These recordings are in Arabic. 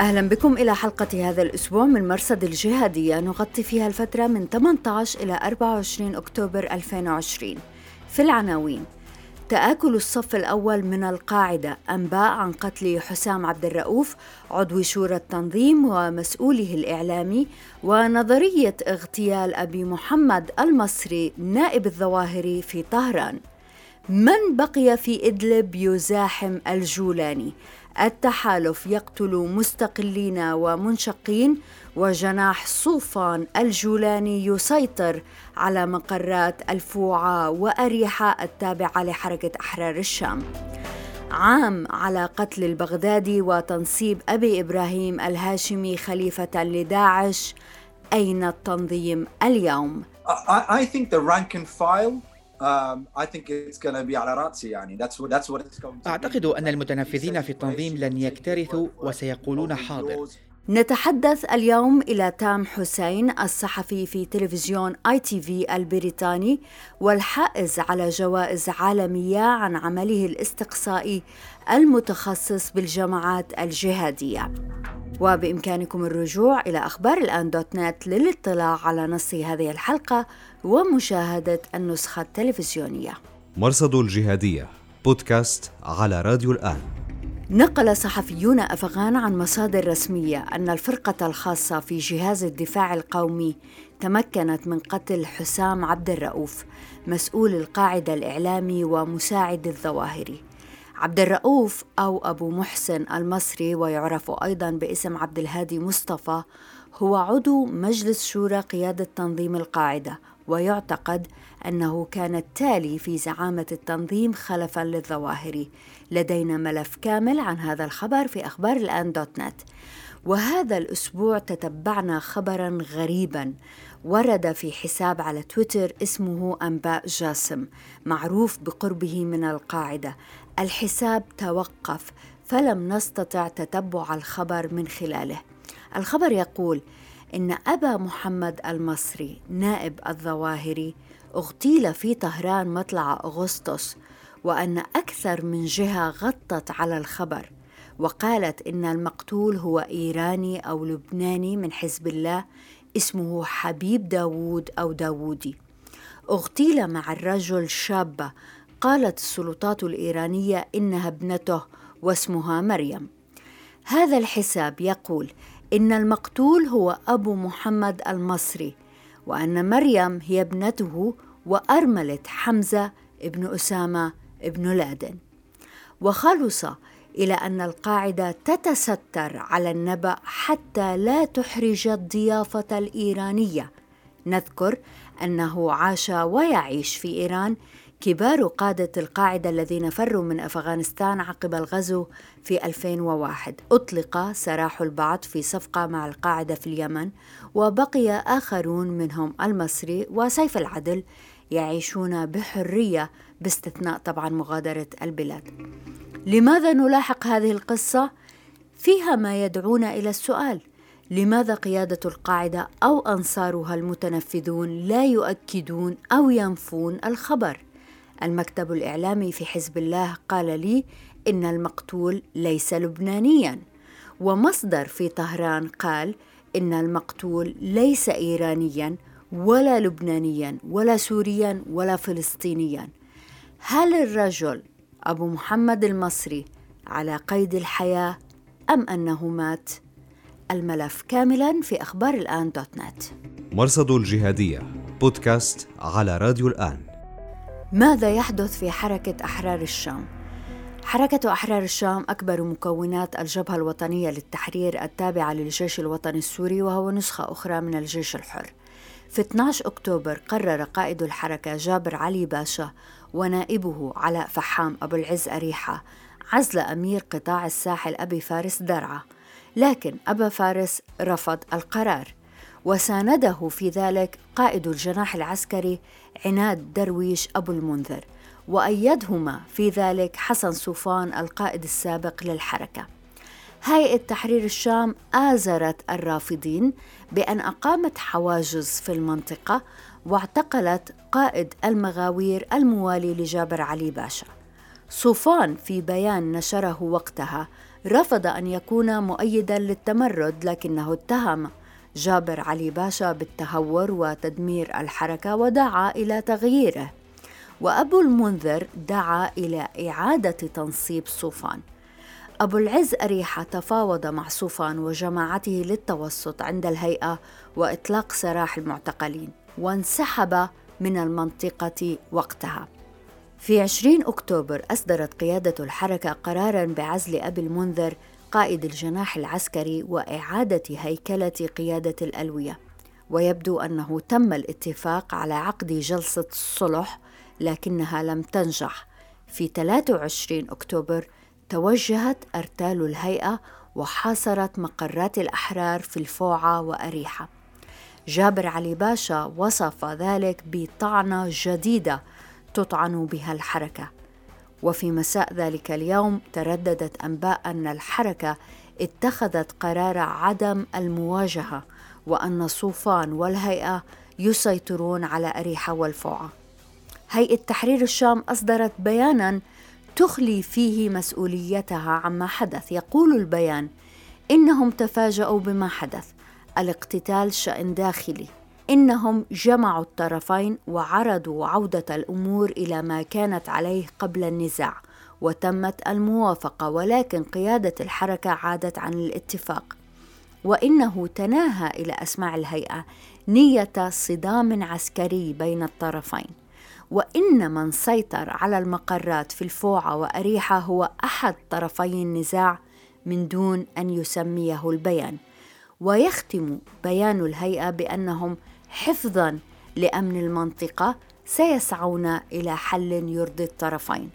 أهلا بكم إلى حلقة هذا الأسبوع من مرصد الجهادية. نغطي فيها الفترة من 18 إلى 24 أكتوبر 2020 في العناوين تآكل الصف الأول من القاعدة أنباء عن قتل حسام عبد الرؤوف عضو شورى التنظيم ومسؤوله الإعلامي ونظرية اغتيال أبي محمد المصري نائب الظواهري في طهران. من بقي في إدلب يزاحم الجولاني؟ التحالف يقتل مستقلين ومنشقين وجناح صوفان الجولاني يسيطر على مقرات الفوعة وأريحة التابعة لحركة أحرار الشام عام على قتل البغدادي وتنصيب أبي إبراهيم الهاشمي خليفة لداعش أين التنظيم اليوم؟ I, think the rank and file أعتقد أن المتنفذين في التنظيم لن يكترثوا وسيقولون حاضر. نتحدث اليوم إلى تام حسين الصحفي في تلفزيون آي تي في البريطاني والحائز على جوائز عالمية عن عمله الاستقصائي المتخصص بالجماعات الجهادية. وبإمكانكم الرجوع إلى أخبار الآن دوت نت للاطلاع على نص هذه الحلقة ومشاهدة النسخة التلفزيونية. مرصد الجهادية بودكاست على راديو الآن. نقل صحفيون أفغان عن مصادر رسمية أن الفرقة الخاصة في جهاز الدفاع القومي تمكنت من قتل حسام عبد الرؤوف مسؤول القاعدة الإعلامي ومساعد الظواهري عبد الرؤوف أو أبو محسن المصري ويعرف أيضا باسم عبد الهادي مصطفى هو عضو مجلس شورى قيادة تنظيم القاعدة ويعتقد أنه كان التالي في زعامة التنظيم خلفا للظواهري لدينا ملف كامل عن هذا الخبر في أخبار الآن دوت نت. وهذا الأسبوع تتبعنا خبرا غريبا. ورد في حساب على تويتر اسمه أنباء جاسم معروف بقربه من القاعدة. الحساب توقف فلم نستطع تتبع الخبر من خلاله. الخبر يقول إن أبا محمد المصري نائب الظواهري اغتيل في طهران مطلع أغسطس وأن أكثر من جهة غطت على الخبر وقالت إن المقتول هو إيراني أو لبناني من حزب الله اسمه حبيب داوود أو داوودي. اغتيل مع الرجل شابة قالت السلطات الإيرانية إنها ابنته واسمها مريم. هذا الحساب يقول إن المقتول هو أبو محمد المصري وأن مريم هي ابنته وأرملة حمزة ابن أسامة ابن لادن. وخلص إلى أن القاعدة تتستر على النبأ حتى لا تحرج الضيافة الإيرانية. نذكر أنه عاش ويعيش في إيران كبار قادة القاعدة الذين فروا من أفغانستان عقب الغزو في 2001 أطلق سراح البعض في صفقة مع القاعدة في اليمن وبقي آخرون منهم المصري وسيف العدل يعيشون بحرية باستثناء طبعا مغادرة البلاد لماذا نلاحق هذه القصة؟ فيها ما يدعونا إلى السؤال لماذا قيادة القاعدة أو أنصارها المتنفذون لا يؤكدون أو ينفون الخبر؟ المكتب الإعلامي في حزب الله قال لي إن المقتول ليس لبنانيا. ومصدر في طهران قال إن المقتول ليس إيرانيا ولا لبنانيا ولا سوريا ولا فلسطينيا. هل الرجل أبو محمد المصري على قيد الحياة أم أنه مات؟ الملف كاملا في أخبار الآن دوت نت. مرصد الجهادية بودكاست على راديو الآن. ماذا يحدث في حركة أحرار الشام؟ حركة أحرار الشام أكبر مكونات الجبهة الوطنية للتحرير التابعة للجيش الوطني السوري وهو نسخة أخرى من الجيش الحر. في 12 أكتوبر قرر قائد الحركة جابر علي باشا ونائبه علاء فحام أبو العز أريحة عزل أمير قطاع الساحل أبي فارس درعا لكن أبا فارس رفض القرار وسانده في ذلك قائد الجناح العسكري عناد درويش أبو المنذر وأيدهما في ذلك حسن صوفان القائد السابق للحركة. هيئة تحرير الشام آزرت الرافضين بأن أقامت حواجز في المنطقة واعتقلت قائد المغاوير الموالي لجابر علي باشا. صوفان في بيان نشره وقتها رفض أن يكون مؤيدا للتمرد لكنه اتهم. جابر علي باشا بالتهور وتدمير الحركة ودعا إلى تغييره. وأبو المنذر دعا إلى إعادة تنصيب صوفان أبو العز أريحة تفاوض مع صوفان وجماعته للتوسط عند الهيئة وإطلاق سراح المعتقلين وانسحب من المنطقة وقتها. في 20 أكتوبر أصدرت قيادة الحركة قراراً بعزل أبي المنذر قائد الجناح العسكري وإعادة هيكلة قيادة الألوية. ويبدو أنه تم الاتفاق على عقد جلسة الصلح لكنها لم تنجح. في 23 أكتوبر توجهت أرتال الهيئة وحاصرت مقرات الأحرار في الفوعة وأريحة. جابر علي باشا وصف ذلك بطعنة جديدة تطعن بها الحركة. وفي مساء ذلك اليوم ترددت أنباء أن الحركة اتخذت قرار عدم المواجهة وأن صوفان والهيئة يسيطرون على أريحة والفوعة. هيئة تحرير الشام أصدرت بيانا تخلي فيه مسؤوليتها عما حدث. يقول البيان إنهم تفاجؤوا بما حدث الاقتتال شأن داخلي. إنهم جمعوا الطرفين وعرضوا عودة الأمور إلى ما كانت عليه قبل النزاع وتمت الموافقة ولكن قيادة الحركة عادت عن الاتفاق. وإنه تناهى إلى أسماع الهيئة نية صدام عسكري بين الطرفين. وإن من سيطر على المقرات في الفوعة وأريحة هو أحد طرفي النزاع من دون أن يسميه البيان. ويختم بيان الهيئة بأنهم حفظا لأمن المنطقة سيسعون إلى حل يرضي الطرفين.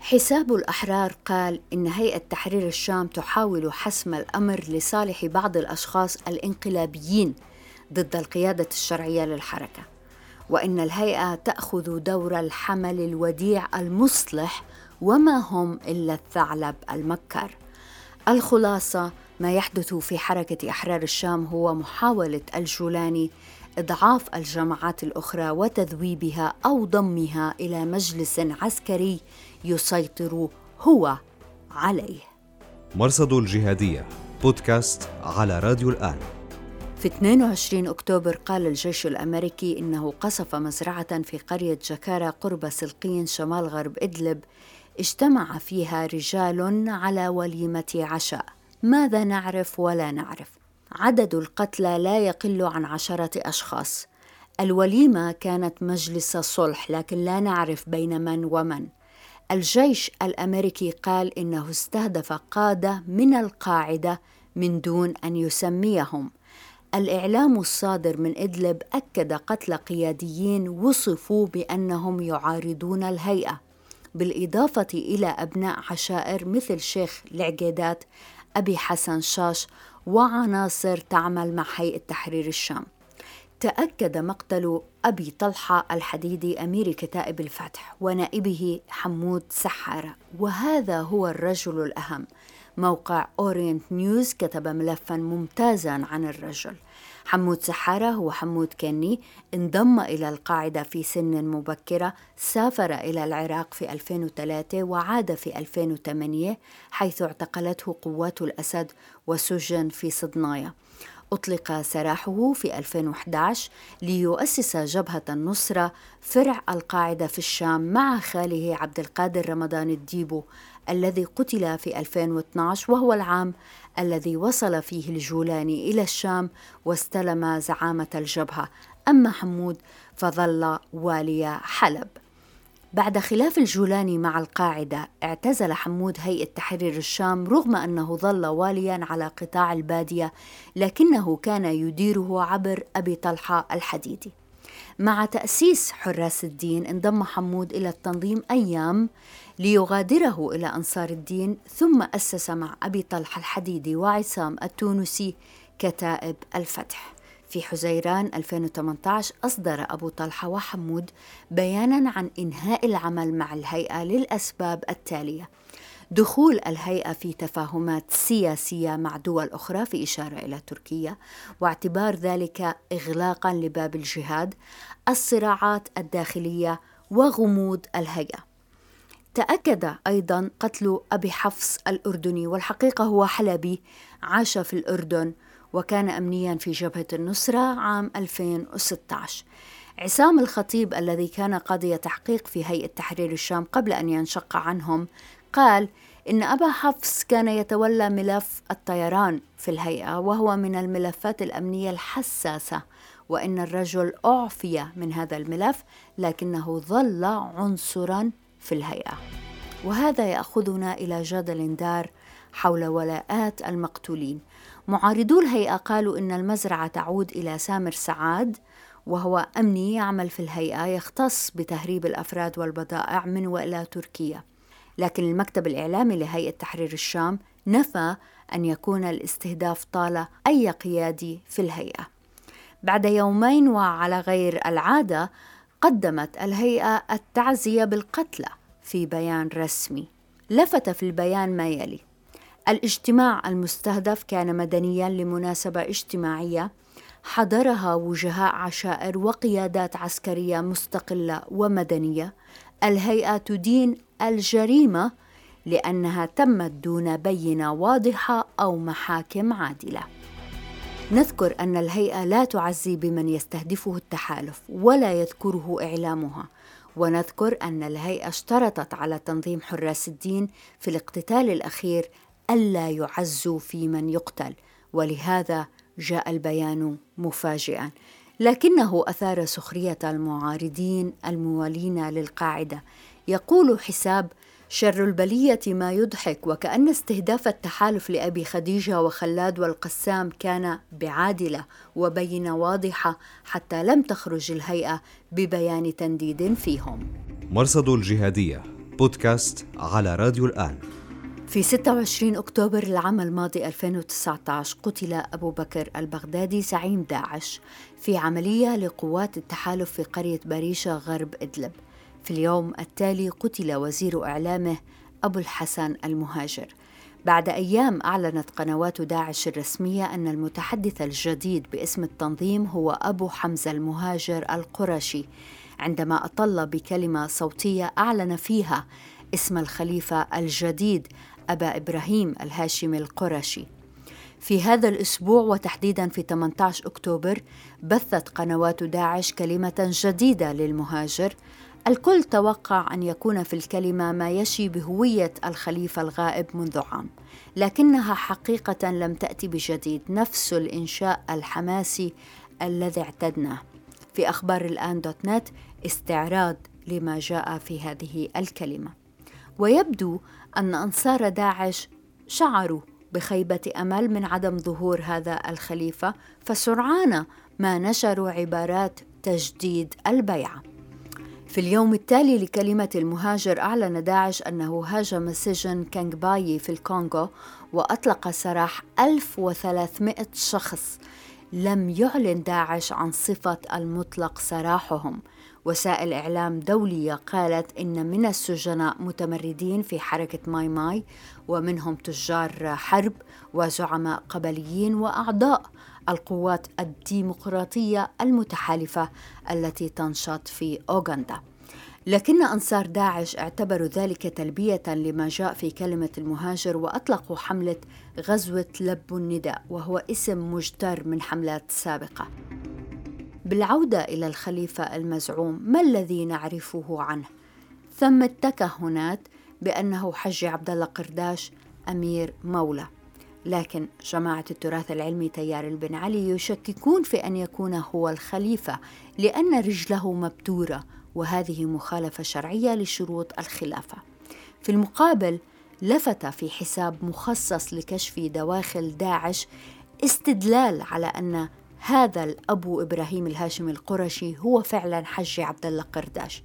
حساب الأحرار قال إن هيئة تحرير الشام تحاول حسم الأمر لصالح بعض الأشخاص الانقلابيين ضد القيادة الشرعية للحركة وإن الهيئة تأخذ دور الحمل الوديع المصلح وما هم إلا الثعلب المكر الخلاصة ما يحدث في حركة أحرار الشام هو محاولة الجولاني إضعاف الجماعات الأخرى وتذويبها أو ضمها إلى مجلس عسكري يسيطر هو عليه. مرصد الجهادية بودكاست على راديو الآن. في 22 أكتوبر قال الجيش الأمريكي إنه قصف مزرعة في قرية جكارا قرب سلقين شمال غرب إدلب اجتمع فيها رجال على وليمة عشاء. ماذا نعرف ولا نعرف؟ عدد القتلى لا يقل عن عشرة أشخاص. الوليمة كانت مجلس صلح لكن لا نعرف بين من ومن. الجيش الأمريكي قال إنه استهدف قادة من القاعدة من دون أن يسميهم. الإعلام الصادر من إدلب أكد قتل قياديين وصفوا بأنهم يعارضون الهيئة. بالإضافة إلى أبناء عشائر مثل شيخ العقيدات أبي حسن شاش وعناصر تعمل مع هيئة تحرير الشام. تأكد مقتل أبي طلحة الحديدي أمير كتائب الفتح ونائبه حمود سحارة. وهذا هو الرجل الأهم. موقع أورينت نيوز كتب ملفا ممتازا عن الرجل. حمود سحارة هو حمود كني انضم إلى القاعدة في سن مبكرة سافر إلى العراق في 2003 وعاد في 2008 حيث اعتقلته قوات الأسد وسجن في صدنايا. أطلق سراحه في 2011 ليؤسس جبهة النصرة فرع القاعدة في الشام مع خاله عبد القادر رمضان الديبو الذي قتل في 2012 وهو العام الذي وصل فيه الجولاني إلى الشام واستلم زعامة الجبهة. أما حمود فظل والي حلب. بعد خلاف الجولاني مع القاعدة اعتزل حمود هيئة تحرير الشام رغم أنه ظل واليا على قطاع البادية لكنه كان يديره عبر أبي طلحة الحديدي. مع تأسيس حراس الدين انضم حمود إلى التنظيم أيام ليغادره إلى أنصار الدين ثم أسس مع أبي طلحة الحديدي وعصام التونسي كتائب الفتح. في حزيران 2018 أصدر أبو طلحة وحمود بيانا عن إنهاء العمل مع الهيئة للأسباب التالية. دخول الهيئة في تفاهمات سياسية مع دول أخرى في إشارة إلى تركيا واعتبار ذلك إغلاقا لباب الجهاد الصراعات الداخلية وغموض الهيئة. تأكد أيضا قتل أبي حفص الأردني والحقيقة هو حلبي عاش في الأردن وكان أمنيا في جبهة النصرة عام 2016 عصام الخطيب الذي كان قاضي تحقيق في هيئة تحرير الشام قبل أن ينشق عنهم قال إن أبا حفص كان يتولى ملف الطيران في الهيئة وهو من الملفات الأمنية الحساسة وإن الرجل أعفي من هذا الملف لكنه ظل عنصرا في الهيئة. وهذا يأخذنا إلى جدل دار حول ولاءات المقتولين. معارضو الهيئة قالوا إن المزرعة تعود إلى سامر سعاد وهو أمني يعمل في الهيئة يختص بتهريب الأفراد والبضائع من وإلى تركيا. لكن المكتب الإعلامي لهيئة تحرير الشام نفى أن يكون الاستهداف طال أي قيادي في الهيئة. بعد يومين وعلى غير العادة قدمت الهيئة التعزية بالقتلى في بيان رسمي. لفت في البيان ما يلي الاجتماع المستهدف كان مدنيا لمناسبة اجتماعية حضرها وجهاء عشائر وقيادات عسكرية مستقلة ومدنية. الهيئة تدين الجريمة لأنها تمت دون بينة واضحة أو محاكم عادلة. نذكر أن الهيئة لا تعزي بمن يستهدفه التحالف ولا يذكره إعلامها، ونذكر أن الهيئة اشترطت على تنظيم حراس الدين في الاقتتال الأخير ألا يعزوا في من يقتل، ولهذا جاء البيان مفاجئا. لكنه أثار سخرية المعارضين الموالين للقاعدة يقول حساب شر البلية ما يضحك وكأن استهداف التحالف لأبي خديجة وخلاد والقسام كان بعادلة وبينه واضحة حتى لم تخرج الهيئة ببيان تنديد فيهم. مرصد الجهادية بودكاست على راديو الآن. في 26 أكتوبر العام الماضي 2019 قتل أبو بكر البغدادي زعيم داعش في عملية لقوات التحالف في قرية بريشة غرب إدلب في اليوم التالي قتل وزير إعلامه أبو الحسن المهاجر. بعد أيام أعلنت قنوات داعش الرسمية أن المتحدث الجديد باسم التنظيم هو أبو حمزة المهاجر القرشي. عندما أطل بكلمة صوتية أعلن فيها اسم الخليفة الجديد أبا إبراهيم الهاشمي القرشي. في هذا الأسبوع وتحديدا في 18 أكتوبر بثت قنوات داعش كلمة جديدة للمهاجر الكل توقع أن يكون في الكلمة ما يشي بهوية الخليفة الغائب منذ عام لكنها حقيقة لم تأتي بجديد نفس الإنشاء الحماسي الذي اعتدناه. في أخبار الآن دوت نت استعراض لما جاء في هذه الكلمة. ويبدو أن أنصار داعش شعروا بخيبة أمل من عدم ظهور هذا الخليفة فسرعان ما نشروا عبارات تجديد البيعة. في اليوم التالي لكلمة المهاجر أعلن داعش أنه هاجم سجن كانغباي في الكونغو وأطلق سراح 1300 شخص. لم يعلن داعش عن صفة المطلق سراحهم. وسائل إعلام دولية قالت إن من السجناء متمردين في حركة ماي ماي ومنهم تجار حرب وزعماء قبليين وأعضاء. القوات الديمقراطية المتحالفة التي تنشط في أوغندا. لكن أنصار داعش اعتبروا ذلك تلبية لما جاء في كلمة المهاجر وأطلقوا حملة غزوة لب النداء وهو اسم مجتر من حملات سابقة. بالعودة إلى الخليفة المزعوم ما الذي نعرفه عنه؟ ثم التكهنات بأنه حج عبد الله قرداش أمير مولى. لكن جماعة التراث العلمي تيار البن علي يشككون في أن يكون هو الخليفة لأن رجله مبتورة وهذه مخالفة شرعية لشروط الخلافة. في المقابل لفت في حساب مخصص لكشف دواخل داعش استدلال على أن هذا الأبو إبراهيم الهاشمي القرشي هو فعلا حج عبد الله قرداش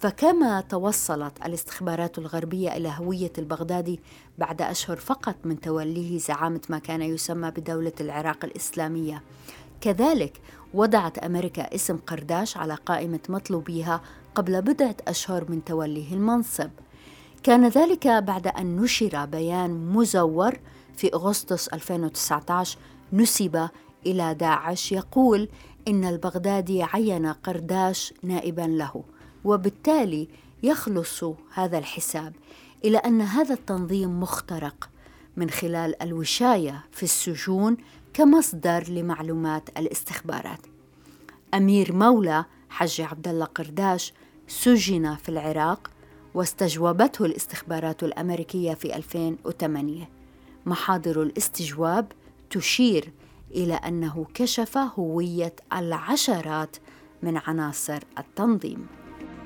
فكما توصلت الاستخبارات الغربية إلى هوية البغدادي بعد أشهر فقط من توليه زعامة ما كان يسمى بدولة العراق الإسلامية. كذلك وضعت أمريكا اسم قرداش على قائمة مطلوبيها قبل بضعة أشهر من توليه المنصب. كان ذلك بعد أن نشر بيان مزور في أغسطس 2019 نسب إلى داعش يقول إن البغدادي عين قرداش نائبا له. وبالتالي يخلص هذا الحساب إلى أن هذا التنظيم مخترق من خلال الوشاية في السجون كمصدر لمعلومات الاستخبارات. أمير مولى حج عبد الله قرداش سجن في العراق واستجوبته الاستخبارات الأمريكية في 2008 محاضر الاستجواب تشير إلى أنه كشف هوية العشرات من عناصر التنظيم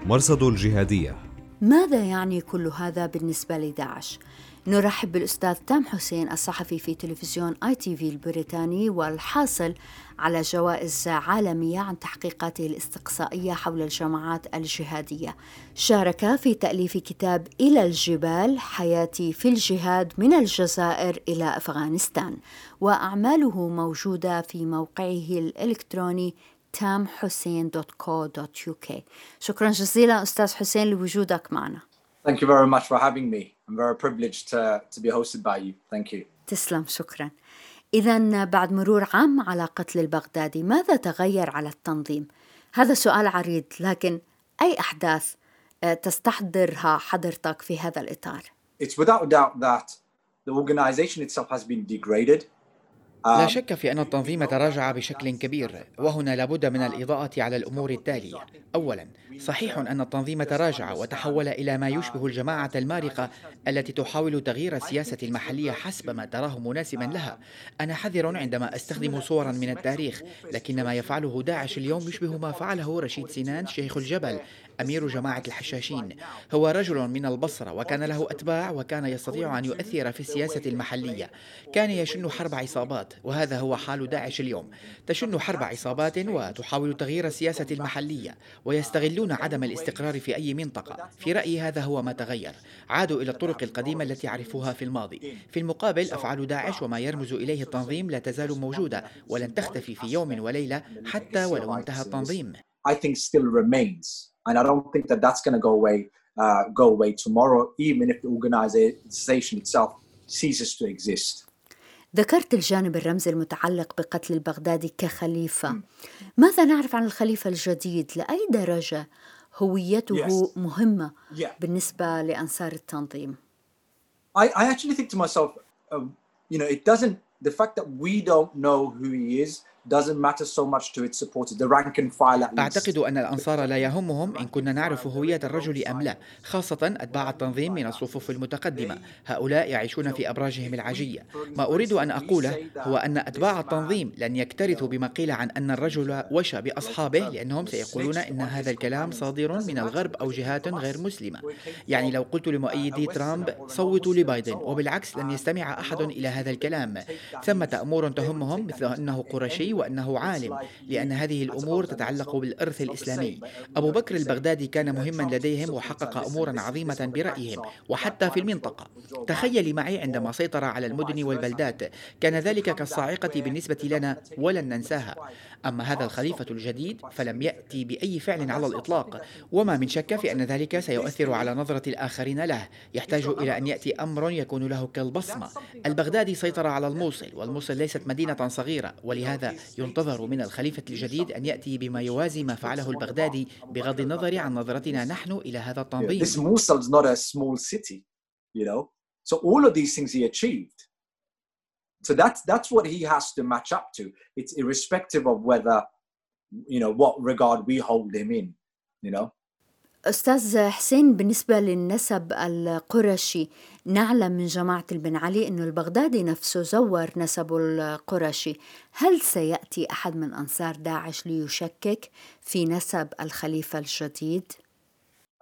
مرصد الجهادية. ماذا يعني كل هذا بالنسبة لداعش؟ نرحب بالأستاذ تام حسين الصحفي في تلفزيون آي تي في البريطاني والحاصل على جوائز عالمية عن تحقيقاته الاستقصائية حول الجماعات الجهادية. شارك في تأليف كتاب إلى الجبال حياتي في الجهاد من الجزائر إلى أفغانستان. وأعماله موجودة في موقعه الإلكتروني tamhussein.co.uk شكرا جزيلا أستاذ حسين لوجودك معنا Thank you very much for having me. I'm very privileged to, to be hosted by you. Thank you. تسلم شكرا إذا بعد مرور عام على قتل البغدادي ماذا تغير على التنظيم؟ هذا سؤال عريض لكن أي أحداث تستحضرها حضرتك في هذا الإطار؟ It's without doubt that the organization itself has been degraded لا شك في أن التنظيم تراجع بشكل كبير وهنا لابد من الإضاءة على الأمور التالية. أولا صحيح أن التنظيم تراجع وتحول إلى ما يشبه الجماعة المارقة التي تحاول تغيير السياسة المحلية حسب ما تراه مناسبا لها. أنا حذر عندما أستخدم صورا من التاريخ لكن ما يفعله داعش اليوم يشبه ما فعله رشيد سنان شيخ الجبل. أمير جماعة الحشاشين. هو رجل من البصرة وكان له أتباع وكان يستطيع أن يؤثر في السياسة المحلية. كان يشن حرب عصابات وهذا هو حال داعش اليوم. تشن حرب عصابات وتحاول تغيير السياسة المحلية ويستغلون عدم الاستقرار في أي منطقة. في رأيي هذا هو ما تغير. عادوا إلى الطرق القديمة التي عرفوها في الماضي. في المقابل أفعال داعش وما يرمز إليه التنظيم لا تزال موجودة ولن تختفي في يوم وليلة حتى ولو انتهى التنظيم. I think still remains. And I don't think that that's going to go away, uh, go away tomorrow, even if the organization itself ceases to exist. ذكرت الجانب الرمزي المتعلق بقتل البغدادي كخليفة ماذا نعرف عن الخليفة الجديد لأي درجة هويته yes. مهمة yeah. بالنسبة لأنصار التنظيم I, I actually think to myself um, you know it doesn't the fact that we don't know who he is أعتقد أن الأنصار لا يهمهم إن كنا نعرف هوية الرجل أم لا خاصة أتباع التنظيم من الصفوف المتقدمة. هؤلاء يعيشون في أبراجهم العاجية. ما أريد أن أقوله هو أن أتباع التنظيم لن يكترثوا بما قيل عن أن الرجل وشى بأصحابه لأنهم سيقولون إن هذا الكلام صادر من الغرب أو جهات غير مسلمة. يعني لو قلت لمؤيدي ترامب صوتوا لبايدن. وبالعكس لن يستمع أحد إلى هذا الكلام. ثمة أمور تهمهم مثل أنه قرشي وأنه عالم لأن هذه الأمور تتعلق بالإرث الإسلامي. أبو بكر البغدادي كان مهما لديهم وحقق أمورا عظيمة برأيهم. وحتى في المنطقة. تخيلي معي عندما سيطر على المدن والبلدات. كان ذلك كالصاعقة بالنسبة لنا ولن ننساها. أما هذا الخليفة الجديد فلم يأتي بأي فعل على الإطلاق. وما من شك في أن ذلك سيؤثر على نظرة الآخرين له. يحتاج إلى أن يأتي أمر يكون له كالبصمة. البغدادي سيطر على الموصل والموصل ليست مدينة صغيرة ولهذا ينتظر من الخليفة الجديد أن يأتي بما يوازي ما فعله البغدادي بغض النظر عن نظرتنا نحن إلى هذا التنظيم. This Mosul is not a small city, you know. So all of these things he achieved. So that's that's what he has to match up to. It's irrespective of whether, you know, what regard we hold him in, you know. أستاذ حسين بالنسبة للنسب القرشي نعلم من جماعة البن علي أن البغدادي نفسه زور نسبه القرشي هل سيأتي أحد من أنصار داعش ليشكك في نسب الخليفة الجديد؟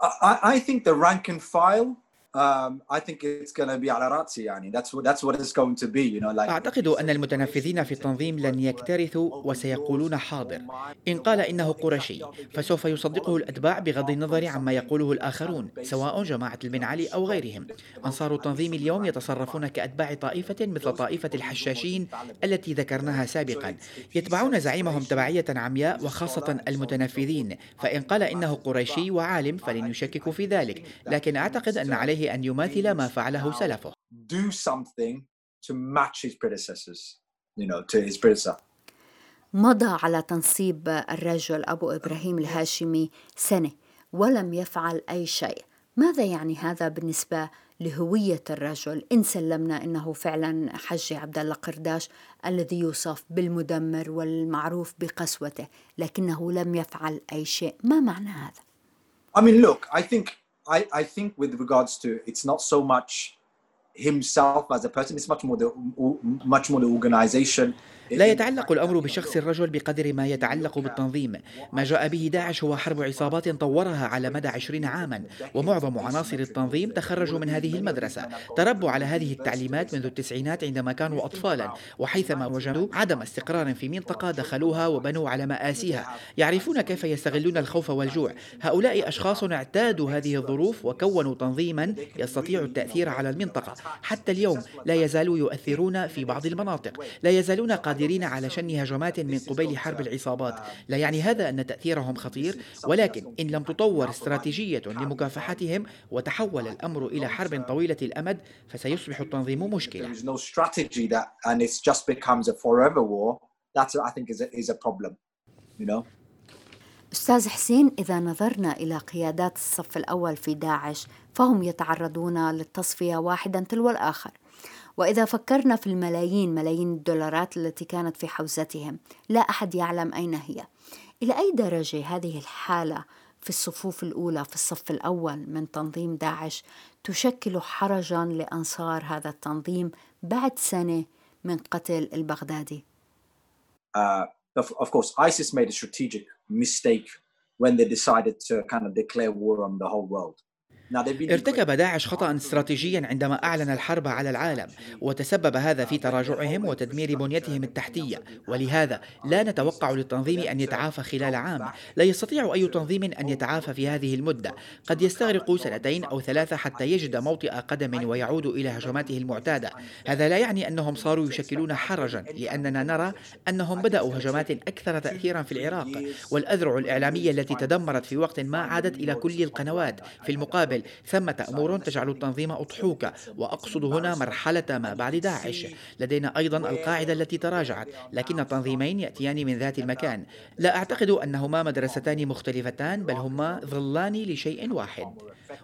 I, think the rank and file Um, I think it's going to be على رأسي يعني. That's what that's what it's going to be you know like أعتقد أن المتنفذين في التنظيم لن يكترثوا وسيقولون حاضر. إن قال إنه قرشي فسوف يصدقه الأتباع بغض النظر عما يقوله الآخرون سواء جماعة البن علي أو غيرهم. أنصار التنظيم اليوم يتصرفون كأتباع طائفة مثل طائفة الحشاشين التي ذكرناها سابقا. يتبعون زعيمهم تبعية عمياء وخاصة المتنفذين. فإن قال إنه قريشي وعالم فلن يشككوا في ذلك. لكن أعتقد أن عليه أن يماثل ما فعله سلفه. Do something to match his predecessors you know to his predecessor. مضى على تنصيب الرجل أبو إبراهيم الهاشمي سنة ولم يفعل أي شيء. ماذا يعني هذا بالنسبة لهوية الرجل؟ إن سلمنا أنه فعلا حج عبد الله قرداش الذي يوصف بالمدمر والمعروف بقسوته لكنه لم يفعل أي شيء. ما معنى هذا؟ I mean look I think I, I think with regards to it's not so much himself as a person it's much more the much more the organization لا يتعلق الأمر بشخص الرجل بقدر ما يتعلق بالتنظيم. ما جاء به داعش هو حرب عصابات طورها على مدى عشرين عاما ومعظم عناصر التنظيم تخرجوا من هذه المدرسة. تربوا على هذه التعليمات منذ التسعينات عندما كانوا أطفالا وحيثما وجدوا عدم استقرار في منطقة دخلوها وبنوا على مآسيها. يعرفون كيف يستغلون الخوف والجوع. هؤلاء أشخاص اعتادوا هذه الظروف وكونوا تنظيما يستطيع التأثير على المنطقة. حتى اليوم لا يزالوا يؤثرون في بعض المناطق. لا يزالون قادرين على شن هجمات من قبيل حرب العصابات. لا يعني هذا أن تأثيرهم خطير ولكن إن لم تطور استراتيجية لمكافحتهم وتحول الأمر إلى حرب طويلة الأمد فسيصبح التنظيم مشكلة. There is no strategy that and it just becomes a forever war. That's I think is a, is a problem you know? أستاذ حسين إذا نظرنا إلى قيادات الصف الأول في داعش فهم يتعرضون للتصفية واحدا تلو الآخر. وإذا فكرنا في الملايين ملايين الدولارات التي كانت في حوزتهم لا أحد يعلم أين هي. إلى أي درجة هذه الحالة في الصفوف الأولى في الصف الأول من تنظيم داعش تشكل حرجا لأنصار هذا التنظيم بعد سنة من قتل البغدادي؟ Uh, of course ISIS made a strategic mistake when they decided to kind of declare war on the whole world. ارتكب داعش خطأ استراتيجيا عندما أعلن الحرب على العالم وتسبب هذا في تراجعهم وتدمير بنيتهم التحتية. ولهذا لا نتوقع للتنظيم أن يتعافى خلال عام. لا يستطيع أي تنظيم أن يتعافى في هذه المدة. قد يستغرق سنتين أو ثلاثة حتى يجد موطئ قدم ويعود إلى هجماته المعتادة. هذا لا يعني أنهم صاروا يشكلون حرجا لأننا نرى أنهم بدأوا هجمات أكثر تأثيرا في العراق. والأذرع الإعلامية التي تدمرت في وقت ما عادت إلى كل القنوات. في المقابل ثمة أمور تجعل التنظيم أضحوكا وأقصد هنا مرحلة ما بعد داعش. لدينا أيضا القاعدة التي تراجعت لكن التنظيمين يأتيان من ذات المكان. لا أعتقد أنهما مدرستان مختلفتان بل هما ظلان لشيء واحد.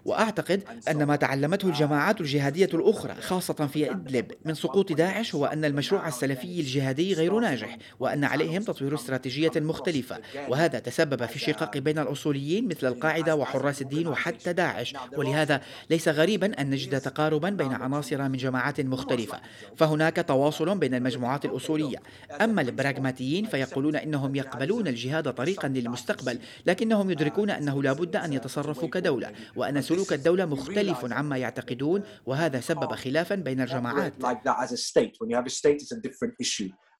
وأعتقد أن ما تعلمته الجماعات الجهادية الأخرى خاصة في إدلب من سقوط داعش هو أن المشروع السلفي الجهادي غير ناجح وأن عليهم تطوير استراتيجية مختلفة. وهذا تسبب في شقاق بين الأصوليين مثل القاعدة وحراس الدين وحتى داعش. ولهذا ليس غريبا أن نجد تقاربا بين عناصر من جماعات مختلفة. فهناك تواصل بين المجموعات الأصولية. أما البراغماتيين فيقولون إنهم يقبلون الجهاد طريقا للمستقبل لكنهم يدركون أنه لا بد أن يتصرفوا كدولة وأن سلوك الدولة مختلف عما يعتقدون وهذا سبب خلافا بين الجماعات.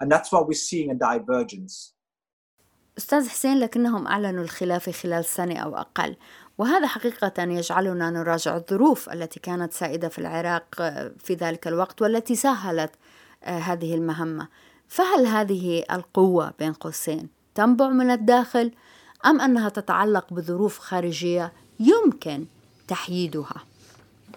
And that's why we're seeing a divergence. أستاذ حسين لكنهم أعلنوا الخلاف خلال سنة أو أقل. وهذا حقيقة يجعلنا نراجع الظروف التي كانت سائدة في العراق في ذلك الوقت والتي سهلت هذه المهمة. فهل هذه القوة بين قوسين تنبع من الداخل أم أنها تتعلق بظروف خارجية يمكن تحييدها؟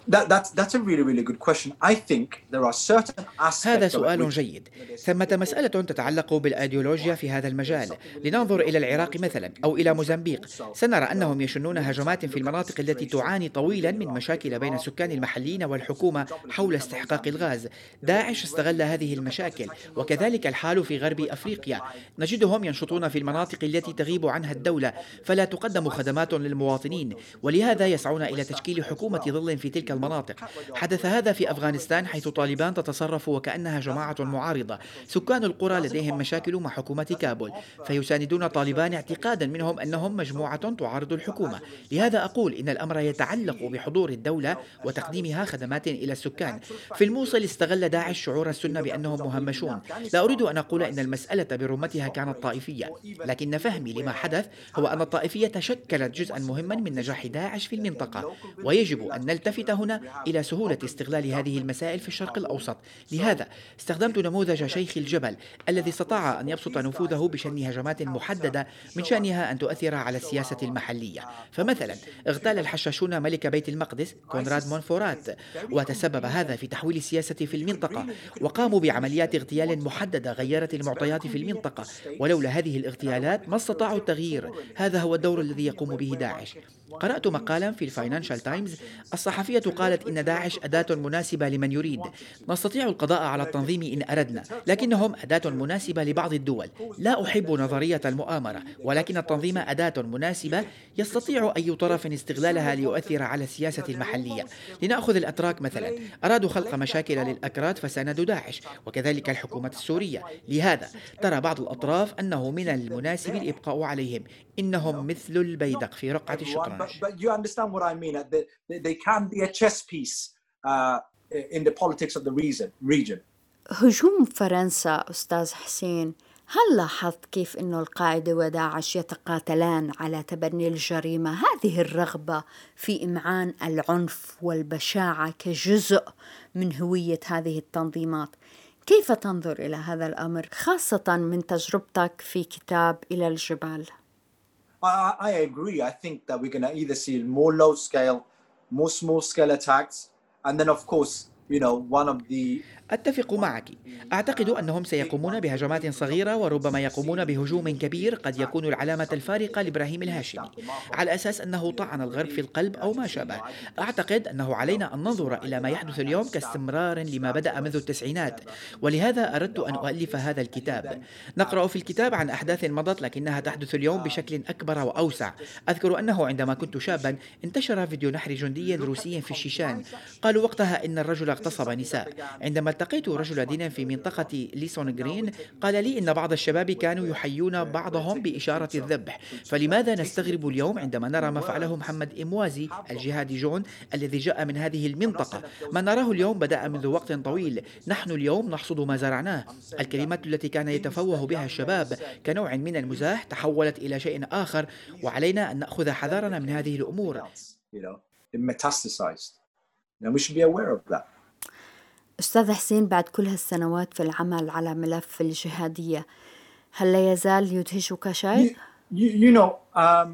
That, that's, that's a really, really good question. I think there are certain aspects هذا سؤال جيد. ثمة مسألة تتعلق بالأيديولوجيا في هذا المجال. لننظر إلى العراق مثلا أو إلى موزمبيق. سنرى أنهم يشنون هجمات في المناطق التي تعاني طويلا من مشاكل بين السكان المحليين والحكومة حول استحقاق الغاز. داعش استغل هذه المشاكل وكذلك الحال في غرب أفريقيا. نجدهم ينشطون في المناطق التي تغيب عنها الدولة فلا تقدم خدمات للمواطنين. ولهذا يسعون إلى تشكيل حكومة ظل في تلك تلك المناطق. حدث هذا في أفغانستان حيث طالبان تتصرف وكأنها جماعة معارضة. سكان القرى لديهم مشاكل مع حكومة كابول. فيساندون طالبان اعتقادا منهم أنهم مجموعة تعارض الحكومة. لهذا أقول إن الأمر يتعلق بحضور الدولة وتقديمها خدمات إلى السكان. في الموصل استغل داعش شعور السنة بأنهم مهمشون. لا أريد أن أقول أن المسألة برمتها كانت طائفية. لكن فهمي لما حدث هو أن الطائفية شكلت جزءا مهما من نجاح داعش في المنطقة. ويجب أن نلتفت هنا إلى سهولة استغلال هذه المسائل في الشرق الأوسط. لهذا استخدمت نموذج شيخ الجبل الذي استطاع أن يبسط نفوذه بشن هجمات محددة من شأنها أن تؤثر على السياسة المحلية. فمثلا اغتال الحشاشون ملك بيت المقدس كونراد مونفورات وتسبب هذا في تحويل السياسة في المنطقة وقاموا بعمليات اغتيال محددة غيرت المعطيات في المنطقة. ولولا هذه الاغتيالات ما استطاعوا التغيير. هذا هو الدور الذي يقوم به داعش. قرأت مقالا في الفاينانشال تايمز. الصحفية قالت إن داعش أداة مناسبة لمن يريد. نستطيع القضاء على التنظيم إن أردنا لكنهم أداة مناسبة لبعض الدول. لا أحب نظرية المؤامرة ولكن التنظيم أداة مناسبة يستطيع أي طرف استغلالها ليؤثر على السياسة المحلية. لنأخذ الأتراك مثلا. أرادوا خلق مشاكل للأكراد فساندوا داعش وكذلك الحكومة السورية. لهذا ترى بعض الأطراف أنه من المناسب الإبقاء عليهم. إنهم مثل البيدق في رقعة الشطرنج but, but you understand what I mean. They, they can be a chess piece uh, in the politics of the region. region. هجوم فرنسا أستاذ حسين هل لاحظت كيف أن القاعدة وداعش يتقاتلان على تبني الجريمة هذه الرغبة في إمعان العنف والبشاعة كجزء من هوية هذه التنظيمات كيف تنظر إلى هذا الأمر خاصة من تجربتك في كتاب إلى الجبال؟ I, I agree. I think that we're going to either see more low scale, more small scale attacks, and then, of course, you know, one of the أتفق معك. أعتقد أنهم سيقومون بهجمات صغيرة وربما يقومون بهجوم كبير قد يكون العلامة الفارقة لإبراهيم الهاشمي على أساس أنه طعن الغرب في القلب أو ما شابه. أعتقد أنه علينا أن ننظر إلى ما يحدث اليوم كاستمرار لما بدأ منذ التسعينات ولهذا أردت أن أؤلف هذا الكتاب. نقرأ في الكتاب عن أحداث مضت لكنها تحدث اليوم بشكل أكبر وأوسع. أذكر أنه عندما كنت شابا انتشر فيديو نحر جندي روسي في الشيشان قالوا وقتها إن الرجل اغتصب نساء. عندما التقيت رجل دين في منطقة ليسون جرين. قال لي إن بعض الشباب كانوا يحيون بعضهم بإشارة الذبح. فلماذا نستغرب اليوم عندما نرى ما فعله محمد إموازي الجهادي جون الذي جاء من هذه المنطقة؟ ما نراه اليوم بدأ منذ وقت طويل. نحن اليوم نحصد ما زرعناه. الكلمات التي كان يتفوه بها الشباب كنوع من المزاح تحولت إلى شيء آخر وعلينا أن نأخذ حذرنا من هذه الأمور. We should be aware of that. أستاذ حسين بعد كل هالسنوات في العمل على ملف الجهادية هل لا يزال يدهشك شيء؟ You, you, know, um,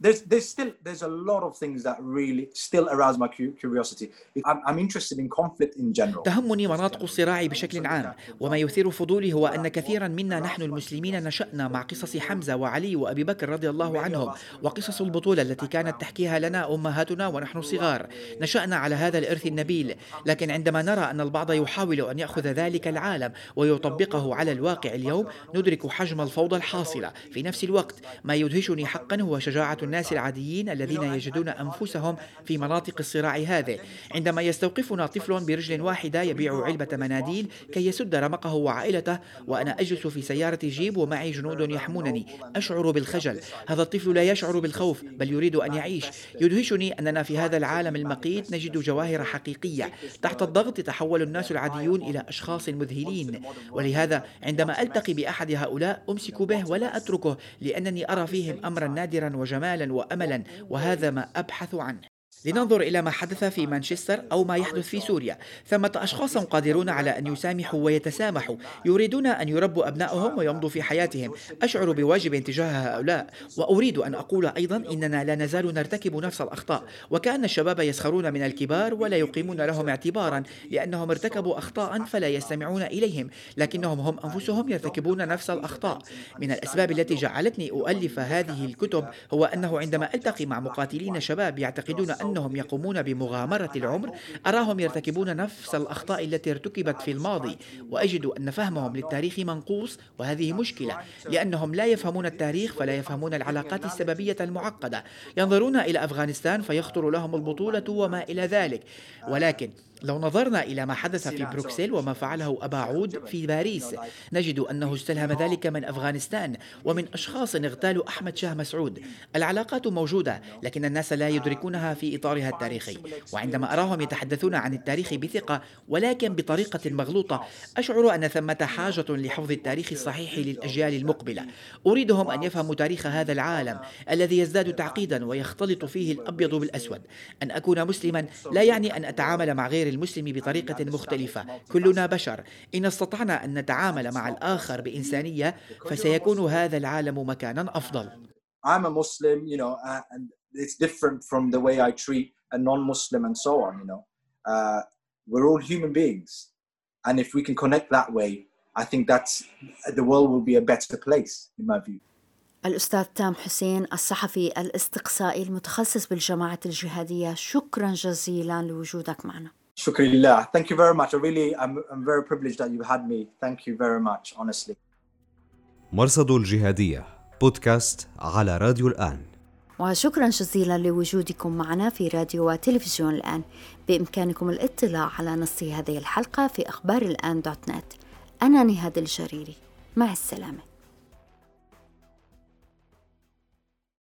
there's there's still there's a lot of things that really still arouse my curiosity. I'm, I'm interested in conflict in general. تهمني مناطق الصراع بشكل عام وما يثير فضولي هو أن كثيرا منا نحن المسلمين نشأنا مع قصص حمزة وعلي وأبي بكر رضي الله عنهم وقصص البطولة التي كانت تحكيها لنا أمهاتنا ونحن صغار نشأنا على هذا الإرث النبيل لكن عندما نرى أن البعض يحاول أن يأخذ ذلك العالم ويطبقه على الواقع اليوم ندرك حجم الفوضى الحاصلة في نفس الوقت ما يدهشني حقا هو شجاعة الناس العاديين الذين يجدون أنفسهم في مناطق الصراع هذه عندما يستوقفنا طفل برجل واحدة يبيع علبة مناديل كي يسد رمقه وعائلته وأنا أجلس في سيارة جيب ومعي جنود يحمونني. أشعر بالخجل. هذا الطفل لا يشعر بالخوف بل يريد أن يعيش. يدهشني أننا في هذا العالم المقيت نجد جواهر حقيقية تحت الضغط يتحول الناس العاديون إلى أشخاص مذهلين. ولهذا عندما ألتقي بأحد هؤلاء أمسك به ولا أتركه لأنني أرى فيهم أمرا نادرا وجمالا واملا وهذا ما أبحث عنه. لننظر إلى ما حدث في مانشستر أو ما يحدث في سوريا. ثمة أشخاص قادرون على أن يسامحوا ويتسامحوا. يريدون أن يربوا أبنائهم ويمضوا في حياتهم. أشعر بواجب تجاه هؤلاء. وأريد أن أقول أيضا إننا لا نزال نرتكب نفس الأخطاء. وكأن الشباب يسخرون من الكبار ولا يقيمون لهم اعتبارا لأنهم ارتكبوا أخطاء فلا يستمعون إليهم. لكنهم هم أنفسهم يرتكبون نفس الأخطاء. من الأسباب التي جعلتني أؤلف هذه الكتب هو أنه عندما ألتقي مع مقاتلين شباب يعتقدون أن وكأنهم يقومون بمغامرة العمر أراهم يرتكبون نفس الأخطاء التي ارتكبت في الماضي وأجد أن فهمهم للتاريخ منقوص وهذه مشكلة لأنهم لا يفهمون التاريخ فلا يفهمون العلاقات السببية المعقدة. ينظرون إلى أفغانستان فيخطر لهم البطولة وما إلى ذلك ولكن لو نظرنا إلى ما حدث في بروكسل وما فعله أبا عود في باريس نجد أنه استلهم ذلك من أفغانستان ومن أشخاص اغتالوا أحمد شاه مسعود. العلاقات موجودة لكن الناس لا يدركونها في إطارها التاريخي. وعندما أراهم يتحدثون عن التاريخ بثقة ولكن بطريقة مغلوطة أشعر أن ثمة حاجة لحفظ التاريخ الصحيح للأجيال المقبلة. أريدهم أن يفهموا تاريخ هذا العالم الذي يزداد تعقيدا ويختلط فيه الأبيض بالأسود. أن أكون مسلما لا يعني أن أتعامل مع غير المسلم بطريقة مختلفة كلنا بشر إن استطعنا أن نتعامل مع الآخر بإنسانية فسيكون هذا العالم مكانا أفضل I'm a Muslim, you know, uh, and it's different from the way I treat a non-Muslim and so on, you know. Uh, we're all human beings. And if we can connect that way, I think that's the world will be a better place, in my view. الأستاذ تام حسين الصحفي الاستقصائي المتخصص بالجماعة الجهادية شكرا جزيلا لوجودك معنا شكرا لله. Thank you very much. I really, I'm, I'm very privileged that you had me. Thank you very much, honestly. مرصد الجهادية بودكاست على راديو الآن وشكرا جزيلا لوجودكم معنا في راديو وتلفزيون الآن بإمكانكم الاطلاع على نص هذه الحلقة في أخبار الآن دوت نت أنا نهاد الجريري مع السلامة